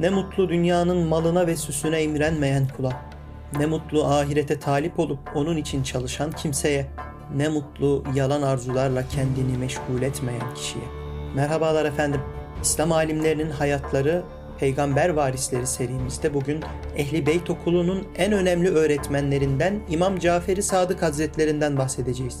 Ne mutlu dünyanın malına ve süsüne imrenmeyen kula. Ne mutlu ahirete talip olup onun için çalışan kimseye. Ne mutlu yalan arzularla kendini meşgul etmeyen kişiye. Merhabalar efendim. İslam alimlerinin hayatları Peygamber Varisleri serimizde bugün Ehli Beyt Okulu'nun en önemli öğretmenlerinden İmam Caferi Sadık Hazretlerinden bahsedeceğiz.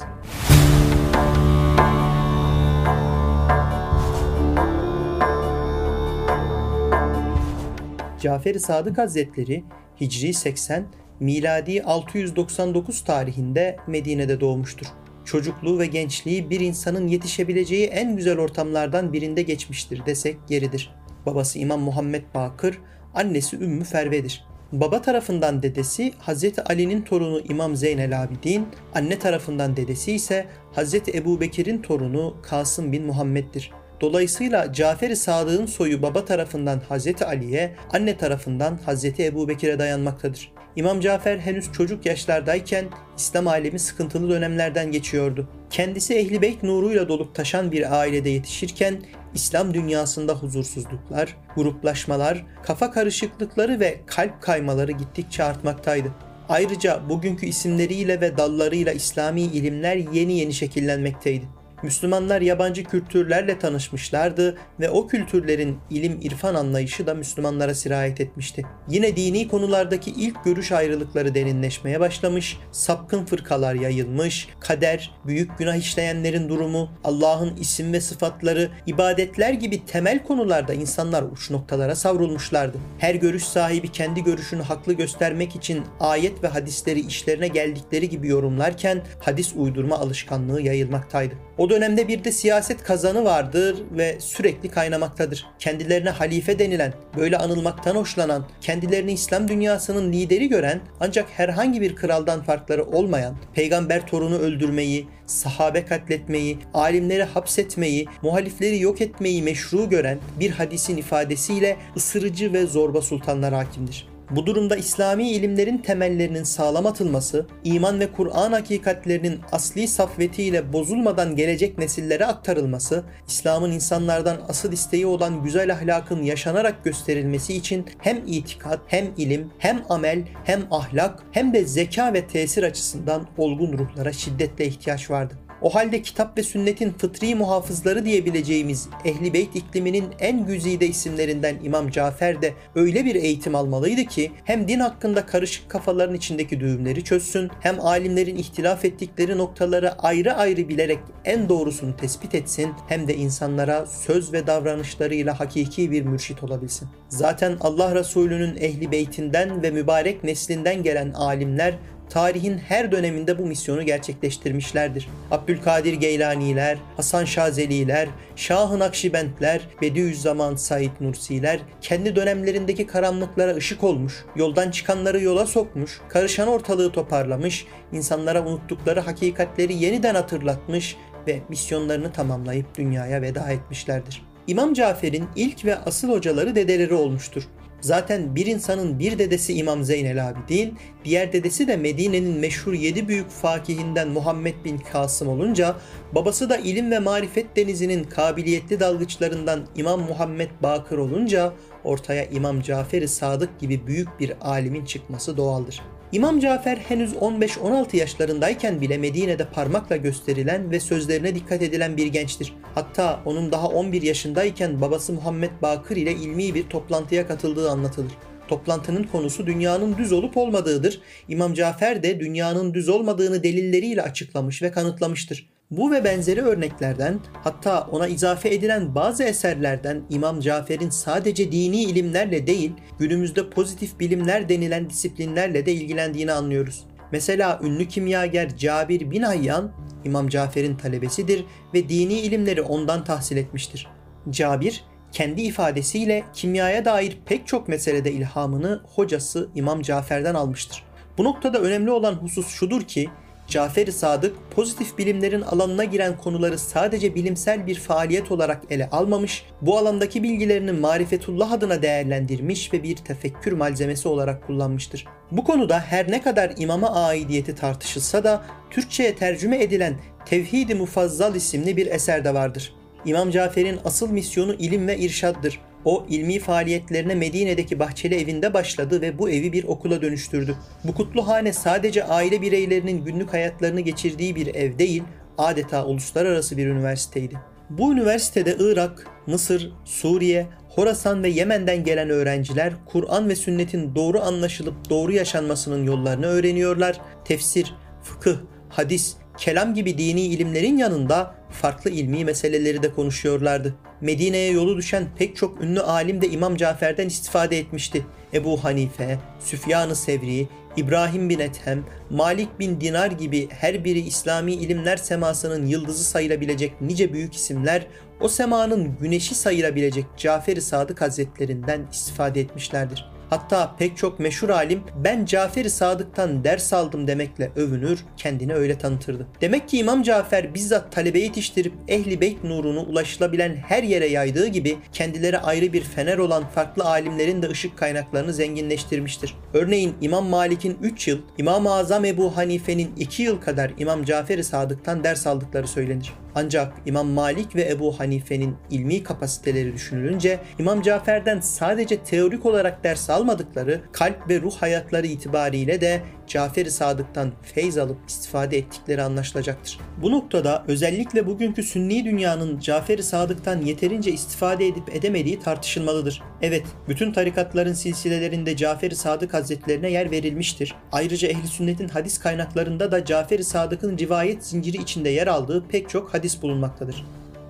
Caferi Sadık Hazretleri Hicri 80, miladi 699 tarihinde Medine'de doğmuştur. Çocukluğu ve gençliği bir insanın yetişebileceği en güzel ortamlardan birinde geçmiştir desek yeridir. Babası İmam Muhammed Bakır, annesi Ümmü Ferve'dir. Baba tarafından dedesi Hazreti Ali'nin torunu İmam Zeynel Abidin, anne tarafından dedesi ise Hazreti Ebu Bekir'in torunu Kasım bin Muhammed'dir. Dolayısıyla Cafer-i Sadık'ın soyu baba tarafından Hazreti Ali'ye, anne tarafından Hazreti Ebu Bekir'e dayanmaktadır. İmam Cafer henüz çocuk yaşlardayken İslam alemi sıkıntılı dönemlerden geçiyordu. Kendisi Ehli Beyt nuruyla dolup taşan bir ailede yetişirken İslam dünyasında huzursuzluklar, gruplaşmalar, kafa karışıklıkları ve kalp kaymaları gittikçe artmaktaydı. Ayrıca bugünkü isimleriyle ve dallarıyla İslami ilimler yeni yeni şekillenmekteydi. Müslümanlar yabancı kültürlerle tanışmışlardı ve o kültürlerin ilim irfan anlayışı da Müslümanlara sirayet etmişti. Yine dini konulardaki ilk görüş ayrılıkları derinleşmeye başlamış, sapkın fırkalar yayılmış, kader, büyük günah işleyenlerin durumu, Allah'ın isim ve sıfatları, ibadetler gibi temel konularda insanlar uç noktalara savrulmuşlardı. Her görüş sahibi kendi görüşünü haklı göstermek için ayet ve hadisleri işlerine geldikleri gibi yorumlarken hadis uydurma alışkanlığı yayılmaktaydı. O dönemde bir de siyaset kazanı vardır ve sürekli kaynamaktadır. Kendilerine halife denilen, böyle anılmaktan hoşlanan, kendilerini İslam dünyasının lideri gören ancak herhangi bir kraldan farkları olmayan, peygamber torunu öldürmeyi, sahabe katletmeyi, alimleri hapsetmeyi, muhalifleri yok etmeyi meşru gören bir hadisin ifadesiyle ısırıcı ve zorba sultanlar hakimdir. Bu durumda İslami ilimlerin temellerinin sağlam atılması, iman ve Kur'an hakikatlerinin asli safvetiyle bozulmadan gelecek nesillere aktarılması, İslam'ın insanlardan asıl isteği olan güzel ahlakın yaşanarak gösterilmesi için hem itikat, hem ilim, hem amel, hem ahlak, hem de zeka ve tesir açısından olgun ruhlara şiddetle ihtiyaç vardı. O halde kitap ve sünnetin fıtri muhafızları diyebileceğimiz Ehli Beyt ikliminin en güzide isimlerinden İmam Cafer de öyle bir eğitim almalıydı ki hem din hakkında karışık kafaların içindeki düğümleri çözsün hem alimlerin ihtilaf ettikleri noktaları ayrı ayrı bilerek en doğrusunu tespit etsin hem de insanlara söz ve davranışlarıyla hakiki bir mürşit olabilsin. Zaten Allah Resulü'nün ehli beytinden ve mübarek neslinden gelen alimler tarihin her döneminde bu misyonu gerçekleştirmişlerdir. Abdülkadir Geylaniler, Hasan Şazeliler, Şah-ı Nakşibendler, Bediüzzaman Said Nursiler kendi dönemlerindeki karanlıklara ışık olmuş, yoldan çıkanları yola sokmuş, karışan ortalığı toparlamış, insanlara unuttukları hakikatleri yeniden hatırlatmış ve misyonlarını tamamlayıp dünyaya veda etmişlerdir. İmam Cafer'in ilk ve asıl hocaları dedeleri olmuştur. Zaten bir insanın bir dedesi İmam Zeynel Abidin, diğer dedesi de Medine'nin meşhur yedi büyük fakihinden Muhammed bin Kasım olunca, babası da ilim ve marifet denizinin kabiliyetli dalgıçlarından İmam Muhammed Bakır olunca ortaya İmam Cafer-i Sadık gibi büyük bir alimin çıkması doğaldır. İmam Cafer henüz 15-16 yaşlarındayken bile Medine'de parmakla gösterilen ve sözlerine dikkat edilen bir gençtir. Hatta onun daha 11 yaşındayken babası Muhammed Bakır ile ilmi bir toplantıya katıldığı anlatılır. Toplantının konusu dünyanın düz olup olmadığıdır. İmam Cafer de dünyanın düz olmadığını delilleriyle açıklamış ve kanıtlamıştır. Bu ve benzeri örneklerden hatta ona izafe edilen bazı eserlerden İmam Cafer'in sadece dini ilimlerle değil günümüzde pozitif bilimler denilen disiplinlerle de ilgilendiğini anlıyoruz. Mesela ünlü kimyager Cabir bin Hayyan İmam Cafer'in talebesidir ve dini ilimleri ondan tahsil etmiştir. Cabir kendi ifadesiyle kimyaya dair pek çok meselede ilhamını hocası İmam Cafer'den almıştır. Bu noktada önemli olan husus şudur ki Cafer-i Sadık pozitif bilimlerin alanına giren konuları sadece bilimsel bir faaliyet olarak ele almamış, bu alandaki bilgilerini marifetullah adına değerlendirmiş ve bir tefekkür malzemesi olarak kullanmıştır. Bu konuda her ne kadar imama aidiyeti tartışılsa da Türkçe'ye tercüme edilen Tevhid-i Mufazzal isimli bir eser de vardır. İmam Cafer'in asıl misyonu ilim ve irşaddır. O ilmi faaliyetlerine Medine'deki bahçeli evinde başladı ve bu evi bir okula dönüştürdü. Bu kutlu hane sadece aile bireylerinin günlük hayatlarını geçirdiği bir ev değil, adeta uluslararası bir üniversiteydi. Bu üniversitede Irak, Mısır, Suriye, Horasan ve Yemen'den gelen öğrenciler Kur'an ve sünnetin doğru anlaşılıp doğru yaşanmasının yollarını öğreniyorlar. Tefsir, fıkıh, hadis, kelam gibi dini ilimlerin yanında farklı ilmi meseleleri de konuşuyorlardı. Medine'ye yolu düşen pek çok ünlü alim de İmam Cafer'den istifade etmişti. Ebu Hanife, Süfyan-ı Sevri, İbrahim bin Ethem, Malik bin Dinar gibi her biri İslami ilimler semasının yıldızı sayılabilecek nice büyük isimler o semanın güneşi sayılabilecek Cafer-i Sadık Hazretlerinden istifade etmişlerdir. Hatta pek çok meşhur alim ben Cafer-i Sadık'tan ders aldım demekle övünür, kendini öyle tanıtırdı. Demek ki İmam Cafer bizzat talebe yetiştirip ehli beyt nurunu ulaşılabilen her yere yaydığı gibi kendileri ayrı bir fener olan farklı alimlerin de ışık kaynaklarını zenginleştirmiştir. Örneğin İmam Malik'in 3 yıl, İmam-ı Azam Ebu Hanife'nin 2 yıl kadar İmam Cafer-i Sadık'tan ders aldıkları söylenir. Ancak İmam Malik ve Ebu Hanife'nin ilmi kapasiteleri düşünülünce İmam Cafer'den sadece teorik olarak ders almadıkları kalp ve ruh hayatları itibariyle de Cafer-i Sadık'tan feyz alıp istifade ettikleri anlaşılacaktır. Bu noktada özellikle bugünkü sünni dünyanın Cafer-i Sadık'tan yeterince istifade edip edemediği tartışılmalıdır. Evet, bütün tarikatların silsilelerinde Cafer-i Sadık Hazretlerine yer verilmiştir. Ayrıca ehli sünnetin hadis kaynaklarında da Cafer-i Sadık'ın rivayet zinciri içinde yer aldığı pek çok hadis bulunmaktadır.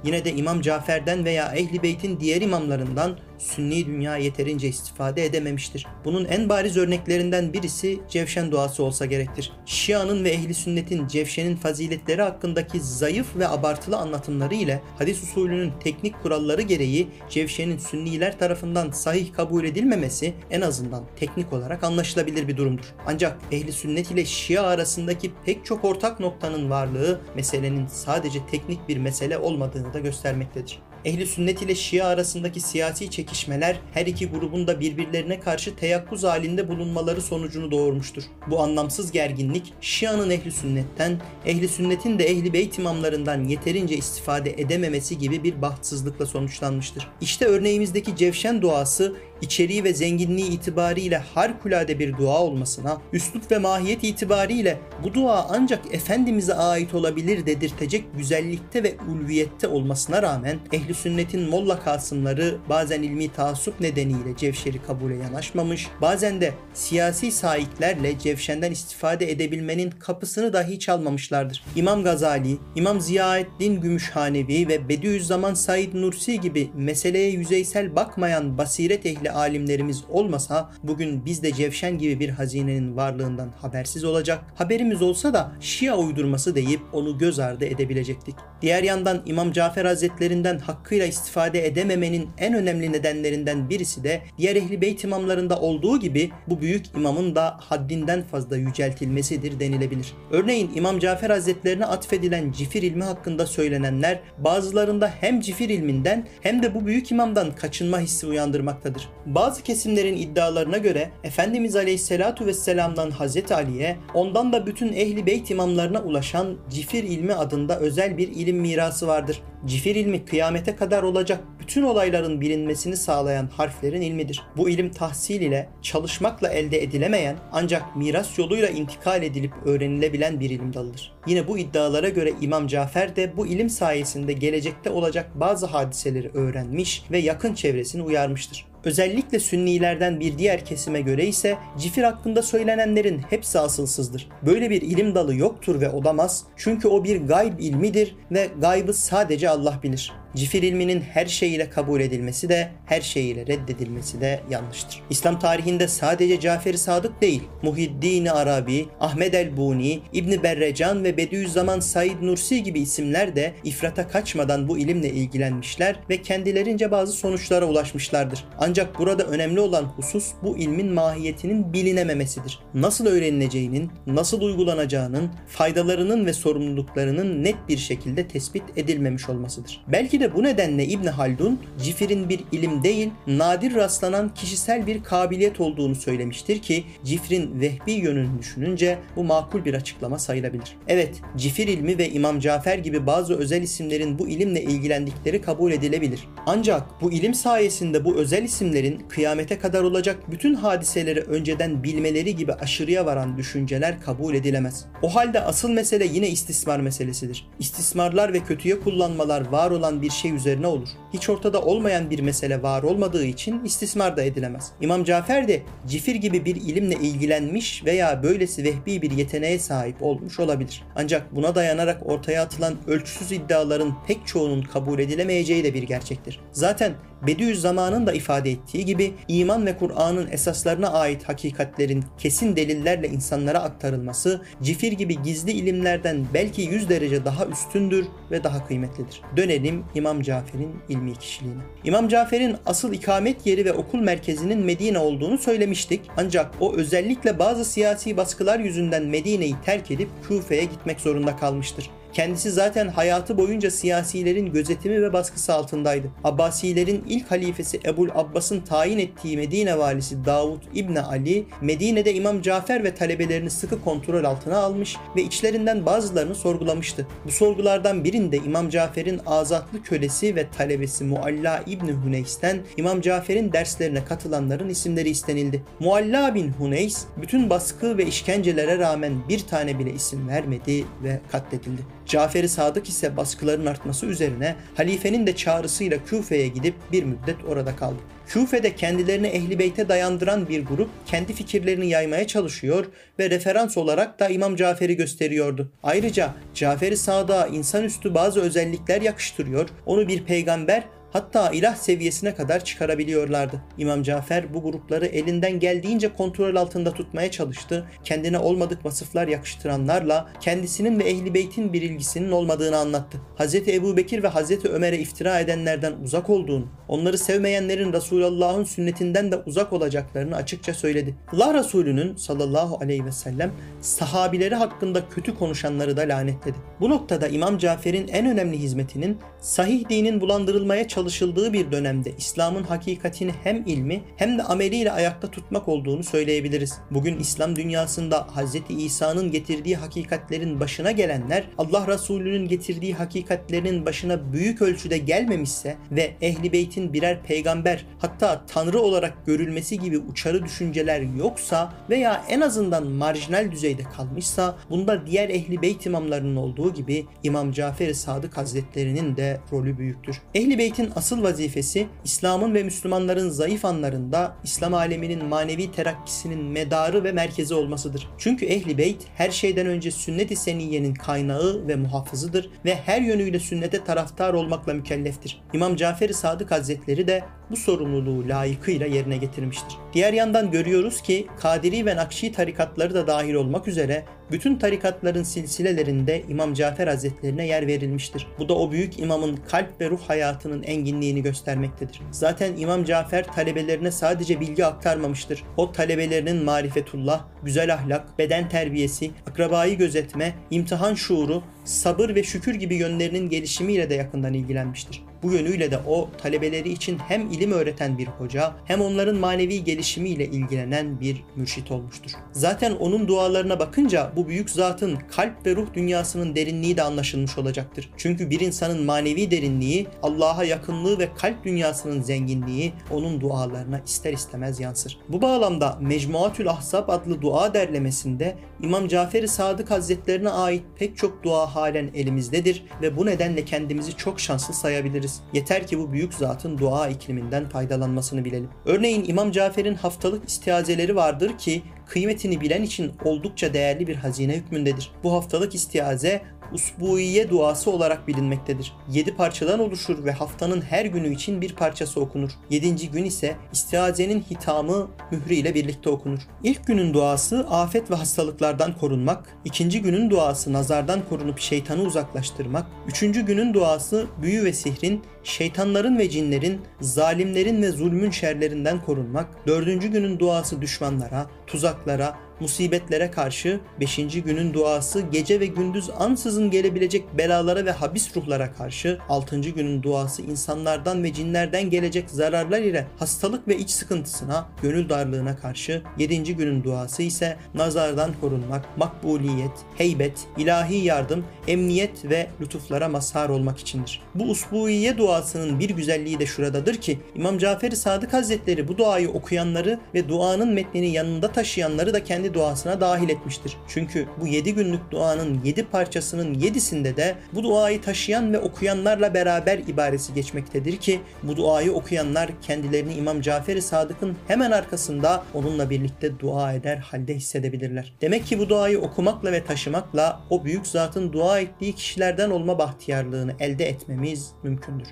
Yine de İmam Cafer'den veya Ehli Beyt'in diğer imamlarından Sünni dünya yeterince istifade edememiştir. Bunun en bariz örneklerinden birisi Cevşen duası olsa gerektir. Şia'nın ve ehli sünnetin Cevşen'in faziletleri hakkındaki zayıf ve abartılı anlatımları ile hadis usulünün teknik kuralları gereği Cevşen'in Sünniler tarafından sahih kabul edilmemesi en azından teknik olarak anlaşılabilir bir durumdur. Ancak ehli sünnet ile Şia arasındaki pek çok ortak noktanın varlığı meselenin sadece teknik bir mesele olmadığını da göstermektedir. Ehli sünnet ile Şia arasındaki siyasi çekişmeler her iki grubun da birbirlerine karşı teyakkuz halinde bulunmaları sonucunu doğurmuştur. Bu anlamsız gerginlik Şia'nın ehli sünnetten, ehli sünnetin de ehli beyt imamlarından yeterince istifade edememesi gibi bir bahtsızlıkla sonuçlanmıştır. İşte örneğimizdeki Cevşen duası içeriği ve zenginliği itibariyle harikulade bir dua olmasına, üslup ve mahiyet itibariyle bu dua ancak Efendimiz'e ait olabilir dedirtecek güzellikte ve ulviyette olmasına rağmen ehli sünnetin molla kasımları bazen ilmi taassup nedeniyle cevşeri kabule yanaşmamış, bazen de siyasi sahiplerle cevşenden istifade edebilmenin kapısını dahi çalmamışlardır. İmam Gazali, İmam Ziyaeddin Gümüşhanevi ve Bediüzzaman Said Nursi gibi meseleye yüzeysel bakmayan basiret ehli alimlerimiz olmasa bugün biz de Cevşen gibi bir hazinenin varlığından habersiz olacak. Haberimiz olsa da Şia uydurması deyip onu göz ardı edebilecektik. Diğer yandan İmam Cafer Hazretlerinden hakkıyla istifade edememenin en önemli nedenlerinden birisi de diğer ehli beyt imamlarında olduğu gibi bu büyük imamın da haddinden fazla yüceltilmesidir denilebilir. Örneğin İmam Cafer Hazretlerine atfedilen cifir ilmi hakkında söylenenler bazılarında hem cifir ilminden hem de bu büyük imamdan kaçınma hissi uyandırmaktadır. Bazı kesimlerin iddialarına göre Efendimiz Aleyhisselatu Vesselam'dan Hazreti Ali'ye ondan da bütün ehli beyt imamlarına ulaşan cifir ilmi adında özel bir ilim mirası vardır. Cifir ilmi kıyamete kadar olacak bütün olayların bilinmesini sağlayan harflerin ilmidir. Bu ilim tahsil ile çalışmakla elde edilemeyen ancak miras yoluyla intikal edilip öğrenilebilen bir ilim dalıdır. Yine bu iddialara göre İmam Cafer de bu ilim sayesinde gelecekte olacak bazı hadiseleri öğrenmiş ve yakın çevresini uyarmıştır. Özellikle Sünnilerden bir diğer kesime göre ise cifir hakkında söylenenlerin hepsi asılsızdır. Böyle bir ilim dalı yoktur ve olamaz çünkü o bir gayb ilmidir ve gaybı sadece Allah bilir. Cifir ilminin her şeyiyle kabul edilmesi de her şeyiyle reddedilmesi de yanlıştır. İslam tarihinde sadece Cafer-i Sadık değil, Muhiddin Arabi, Ahmed el-Buni, İbni Berrecan ve Bediüzzaman Said Nursi gibi isimler de ifrata kaçmadan bu ilimle ilgilenmişler ve kendilerince bazı sonuçlara ulaşmışlardır. Ancak burada önemli olan husus bu ilmin mahiyetinin bilinememesidir. Nasıl öğrenileceğinin, nasıl uygulanacağının, faydalarının ve sorumluluklarının net bir şekilde tespit edilmemiş olmasıdır. Belki De bu nedenle İbn Haldun cifrin bir ilim değil, nadir rastlanan kişisel bir kabiliyet olduğunu söylemiştir ki cifrin vehbi yönünü düşününce bu makul bir açıklama sayılabilir. Evet, cifir ilmi ve İmam Cafer gibi bazı özel isimlerin bu ilimle ilgilendikleri kabul edilebilir. Ancak bu ilim sayesinde bu özel isimlerin kıyamete kadar olacak bütün hadiseleri önceden bilmeleri gibi aşırıya varan düşünceler kabul edilemez. O halde asıl mesele yine istismar meselesidir. İstismarlar ve kötüye kullanmalar var olan bir şey üzerine olur. Hiç ortada olmayan bir mesele var olmadığı için istismar da edilemez. İmam Cafer de cifir gibi bir ilimle ilgilenmiş veya böylesi vehbi bir yeteneğe sahip olmuş olabilir. Ancak buna dayanarak ortaya atılan ölçüsüz iddiaların pek çoğunun kabul edilemeyeceği de bir gerçektir. Zaten Bediüzzaman'ın da ifade ettiği gibi iman ve Kur'an'ın esaslarına ait hakikatlerin kesin delillerle insanlara aktarılması cifir gibi gizli ilimlerden belki yüz derece daha üstündür ve daha kıymetlidir. Dönelim İmam Cafer'in ilmi kişiliğine. İmam Cafer'in asıl ikamet yeri ve okul merkezinin Medine olduğunu söylemiştik. Ancak o özellikle bazı siyasi baskılar yüzünden Medine'yi terk edip Küfe'ye gitmek zorunda kalmıştır. Kendisi zaten hayatı boyunca siyasilerin gözetimi ve baskısı altındaydı. Abbasilerin ilk halifesi Ebul Abbas'ın tayin ettiği Medine valisi Davud İbni Ali, Medine'de İmam Cafer ve talebelerini sıkı kontrol altına almış ve içlerinden bazılarını sorgulamıştı. Bu sorgulardan birinde İmam Cafer'in azatlı kölesi ve talebesi Mualla İbni Huneys'ten İmam Cafer'in derslerine katılanların isimleri istenildi. Mualla bin Huneys bütün baskı ve işkencelere rağmen bir tane bile isim vermedi ve katledildi. Cafer-i Sadık ise baskıların artması üzerine halifenin de çağrısıyla Küfe'ye gidip bir müddet orada kaldı. Küfe'de kendilerini Ehli Beyt'e dayandıran bir grup kendi fikirlerini yaymaya çalışıyor ve referans olarak da İmam Cafer'i gösteriyordu. Ayrıca Cafer-i Sadık'a insanüstü bazı özellikler yakıştırıyor, onu bir peygamber hatta ilah seviyesine kadar çıkarabiliyorlardı. İmam Cafer bu grupları elinden geldiğince kontrol altında tutmaya çalıştı. Kendine olmadık vasıflar yakıştıranlarla kendisinin ve ehli beytin bir ilgisinin olmadığını anlattı. Hz. Ebu Bekir ve Hz. Ömer'e iftira edenlerden uzak olduğunu, onları sevmeyenlerin Resulullah'ın sünnetinden de uzak olacaklarını açıkça söyledi. Allah Resulü'nün sallallahu aleyhi ve sellem sahabileri hakkında kötü konuşanları da lanetledi. Bu noktada İmam Cafer'in en önemli hizmetinin sahih dinin bulandırılmaya çalışıldığı bir dönemde İslam'ın hakikatini hem ilmi hem de ameliyle ayakta tutmak olduğunu söyleyebiliriz. Bugün İslam dünyasında Hz. İsa'nın getirdiği hakikatlerin başına gelenler Allah Resulü'nün getirdiği hakikatlerin başına büyük ölçüde gelmemişse ve Ehli Beyt'in birer peygamber hatta tanrı olarak görülmesi gibi uçarı düşünceler yoksa veya en azından marjinal düzeyde kalmışsa bunda diğer Ehli Beyt imamlarının olduğu gibi İmam Cafer-i Sadık Hazretlerinin de rolü büyüktür. Ehli Beyt'in asıl vazifesi İslam'ın ve Müslümanların zayıf anlarında İslam aleminin manevi terakkisinin medarı ve merkezi olmasıdır. Çünkü Ehli Beyt her şeyden önce sünnet-i seniyyenin kaynağı ve muhafızıdır ve her yönüyle sünnete taraftar olmakla mükelleftir. İmam Cafer-i Sadık Hazretleri de bu sorumluluğu layıkıyla yerine getirmiştir. Diğer yandan görüyoruz ki Kadiri ve Nakşi tarikatları da dahil olmak üzere bütün tarikatların silsilelerinde İmam Cafer Hazretlerine yer verilmiştir. Bu da o büyük imamın kalp ve ruh hayatının enginliğini göstermektedir. Zaten İmam Cafer talebelerine sadece bilgi aktarmamıştır. O talebelerinin marifetullah, güzel ahlak, beden terbiyesi, akrabayı gözetme, imtihan şuuru, sabır ve şükür gibi yönlerinin gelişimiyle de yakından ilgilenmiştir. Bu yönüyle de o talebeleri için hem ilim öğreten bir hoca hem onların manevi gelişimiyle ilgilenen bir mürşit olmuştur. Zaten onun dualarına bakınca bu büyük zatın kalp ve ruh dünyasının derinliği de anlaşılmış olacaktır. Çünkü bir insanın manevi derinliği, Allah'a yakınlığı ve kalp dünyasının zenginliği onun dualarına ister istemez yansır. Bu bağlamda Mecmuatül Ahzab adlı dua derlemesinde İmam Cafer-i Sadık Hazretlerine ait pek çok dua halen elimizdedir ve bu nedenle kendimizi çok şanslı sayabiliriz. Yeter ki bu büyük zatın dua ikliminden faydalanmasını bilelim. Örneğin İmam Cafer'in haftalık istiazeleri vardır ki kıymetini bilen için oldukça değerli bir hazine hükmündedir. Bu haftalık istiaze usbuiye duası olarak bilinmektedir. 7 parçadan oluşur ve haftanın her günü için bir parçası okunur. 7. gün ise istiazenin hitamı mührü ile birlikte okunur. İlk günün duası afet ve hastalıklardan korunmak, ikinci günün duası nazardan korunup şeytanı uzaklaştırmak, üçüncü günün duası büyü ve sihrin, şeytanların ve cinlerin, zalimlerin ve zulmün şerlerinden korunmak, dördüncü günün duası düşmanlara, tuzaklara, musibetlere karşı 5. günün duası gece ve gündüz ansızın gelebilecek belalara ve habis ruhlara karşı 6. günün duası insanlardan ve cinlerden gelecek zararlar ile hastalık ve iç sıkıntısına, gönül darlığına karşı 7. günün duası ise nazardan korunmak, makbuliyet, heybet, ilahi yardım, emniyet ve lütuflara mazhar olmak içindir. Bu usbuiye duasının bir güzelliği de şuradadır ki İmam Cafer-i Sadık Hazretleri bu duayı okuyanları ve duanın metnini yanında taşıyanları da kendi duasına dahil etmiştir. Çünkü bu 7 günlük duanın 7 parçasının 7'sinde de bu duayı taşıyan ve okuyanlarla beraber ibaresi geçmektedir ki bu duayı okuyanlar kendilerini İmam Cafer-i Sadık'ın hemen arkasında onunla birlikte dua eder halde hissedebilirler. Demek ki bu duayı okumakla ve taşımakla o büyük zatın dua ettiği kişilerden olma bahtiyarlığını elde etmemiz mümkündür.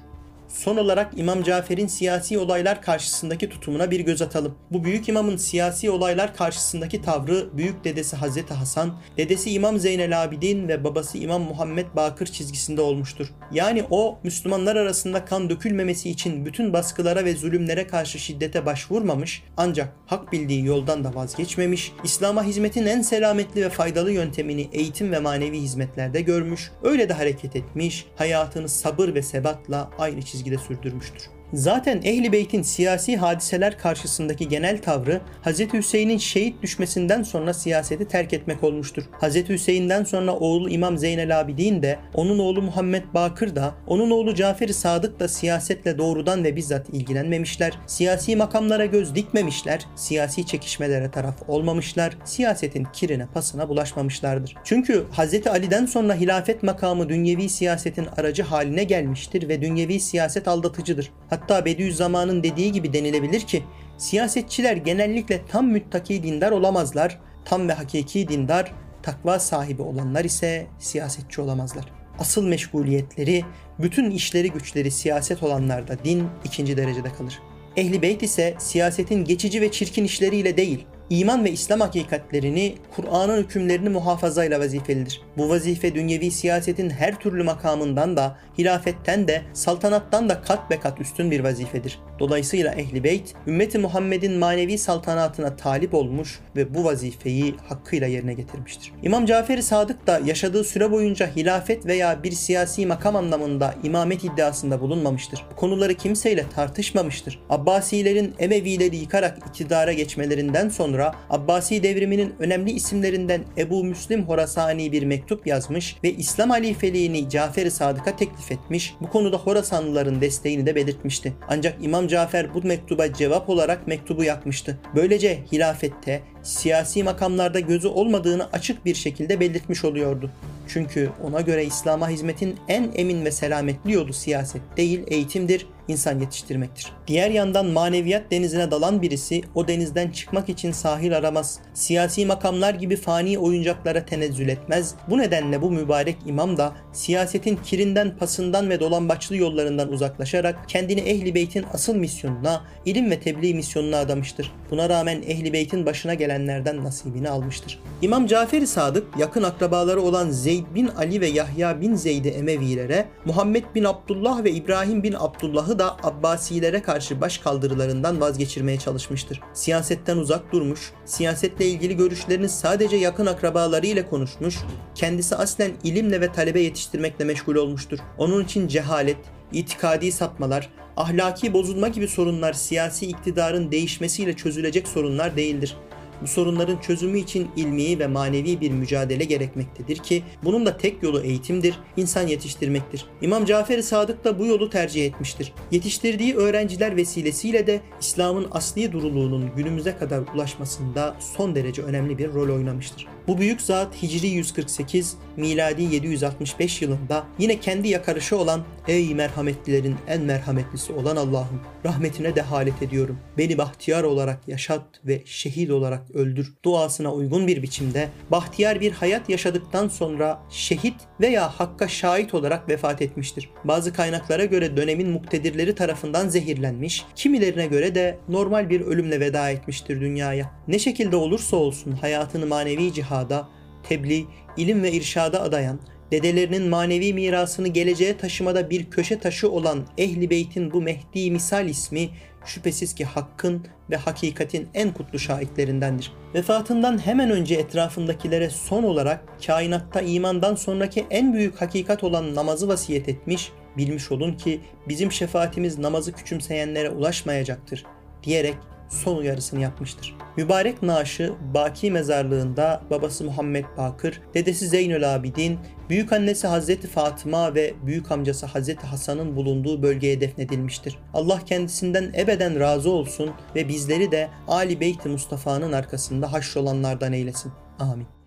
Son olarak İmam Cafer'in siyasi olaylar karşısındaki tutumuna bir göz atalım. Bu büyük imamın siyasi olaylar karşısındaki tavrı büyük dedesi Hazreti Hasan, dedesi İmam Zeynel Abidin ve babası İmam Muhammed Bakır çizgisinde olmuştur. Yani o Müslümanlar arasında kan dökülmemesi için bütün baskılara ve zulümlere karşı şiddete başvurmamış ancak hak bildiği yoldan da vazgeçmemiş, İslam'a hizmetin en selametli ve faydalı yöntemini eğitim ve manevi hizmetlerde görmüş, öyle de hareket etmiş, hayatını sabır ve sebatla aynı çizgide çizgide sürdürmüştür. Zaten Ehli Beyt'in siyasi hadiseler karşısındaki genel tavrı Hz. Hüseyin'in şehit düşmesinden sonra siyaseti terk etmek olmuştur. Hz. Hüseyin'den sonra oğlu İmam Zeynel Abidin de, onun oğlu Muhammed Bakır da, onun oğlu Cafer-i Sadık da siyasetle doğrudan ve bizzat ilgilenmemişler. Siyasi makamlara göz dikmemişler, siyasi çekişmelere taraf olmamışlar, siyasetin kirine pasına bulaşmamışlardır. Çünkü Hz. Ali'den sonra hilafet makamı dünyevi siyasetin aracı haline gelmiştir ve dünyevi siyaset aldatıcıdır. Hatta Bediüzzaman'ın dediği gibi denilebilir ki siyasetçiler genellikle tam müttaki dindar olamazlar. Tam ve hakiki dindar, takva sahibi olanlar ise siyasetçi olamazlar. Asıl meşguliyetleri, bütün işleri güçleri siyaset olanlarda din ikinci derecede kalır. Ehli beyt ise siyasetin geçici ve çirkin işleriyle değil, iman ve İslam hakikatlerini, Kur'an'ın hükümlerini muhafazayla vazifelidir. Bu vazife dünyevi siyasetin her türlü makamından da, hilafetten de, saltanattan da kat be kat üstün bir vazifedir. Dolayısıyla Ehli Beyt, ümmeti Muhammed'in manevi saltanatına talip olmuş ve bu vazifeyi hakkıyla yerine getirmiştir. İmam Cafer-i Sadık da yaşadığı süre boyunca hilafet veya bir siyasi makam anlamında imamet iddiasında bulunmamıştır. Bu konuları kimseyle tartışmamıştır. Abbasilerin Emevileri yıkarak iktidara geçmelerinden sonra Abbasi devriminin önemli isimlerinden Ebu Müslim Horasani bir mektup yazmış ve İslam halifeliğini Cafer-i Sadık'a teklif etmiş. Bu konuda Horasanlıların desteğini de belirtmişti. Ancak İmam Cafer bu mektuba cevap olarak mektubu yakmıştı. Böylece hilafette siyasi makamlarda gözü olmadığını açık bir şekilde belirtmiş oluyordu. Çünkü ona göre İslam'a hizmetin en emin ve selametli yolu siyaset değil eğitimdir, insan yetiştirmektir. Diğer yandan maneviyat denizine dalan birisi o denizden çıkmak için sahil aramaz. Siyasi makamlar gibi fani oyuncaklara tenezzül etmez. Bu nedenle bu mübarek imam da siyasetin kirinden, pasından ve dolambaçlı yollarından uzaklaşarak kendini Ehli Beyt'in asıl misyonuna, ilim ve tebliğ misyonuna adamıştır. Buna rağmen Ehli Beyt'in başına gelenlerden nasibini almıştır. İmam Cafer-i Sadık yakın akrabaları olan Zeyd bin Ali ve Yahya bin Zeyd'i Emevilere, Muhammed bin Abdullah ve İbrahim bin Abdullah'ı da Abbasilere karşı baş kaldırılarından vazgeçirmeye çalışmıştır. Siyasetten uzak durmuş, siyasetle ilgili görüşlerini sadece yakın akrabaları ile konuşmuş, kendisi aslen ilimle ve talebe yetiştirmekle meşgul olmuştur. Onun için cehalet, itikadi sapmalar, ahlaki bozulma gibi sorunlar siyasi iktidarın değişmesiyle çözülecek sorunlar değildir. Bu sorunların çözümü için ilmi ve manevi bir mücadele gerekmektedir ki bunun da tek yolu eğitimdir, insan yetiştirmektir. İmam Cafer-i Sadık da bu yolu tercih etmiştir. Yetiştirdiği öğrenciler vesilesiyle de İslam'ın asli duruluğunun günümüze kadar ulaşmasında son derece önemli bir rol oynamıştır. Bu büyük zat Hicri 148, miladi 765 yılında yine kendi yakarışı olan Ey merhametlilerin en merhametlisi olan Allah'ım rahmetine dehalet ediyorum. Beni bahtiyar olarak yaşat ve şehit olarak öldür. Duasına uygun bir biçimde bahtiyar bir hayat yaşadıktan sonra şehit veya hakka şahit olarak vefat etmiştir. Bazı kaynaklara göre dönemin muktedirleri tarafından zehirlenmiş, kimilerine göre de normal bir ölümle veda etmiştir dünyaya. Ne şekilde olursa olsun hayatını manevi cihada, tebliğ, ilim ve irşada adayan, Dedelerinin manevi mirasını geleceğe taşımada bir köşe taşı olan Ehli Beyt'in bu Mehdi misal ismi şüphesiz ki hakkın ve hakikatin en kutlu şahitlerindendir. Vefatından hemen önce etrafındakilere son olarak kainatta imandan sonraki en büyük hakikat olan namazı vasiyet etmiş, bilmiş olun ki bizim şefaatimiz namazı küçümseyenlere ulaşmayacaktır diyerek son uyarısını yapmıştır. Mübarek naaşı Baki mezarlığında babası Muhammed Bakır, dedesi Zeynül Abidin, büyük annesi Hazreti Fatıma ve büyük amcası Hazreti Hasan'ın bulunduğu bölgeye defnedilmiştir. Allah kendisinden ebeden razı olsun ve bizleri de Ali Beyt-i Mustafa'nın arkasında haşrolanlardan eylesin. Amin.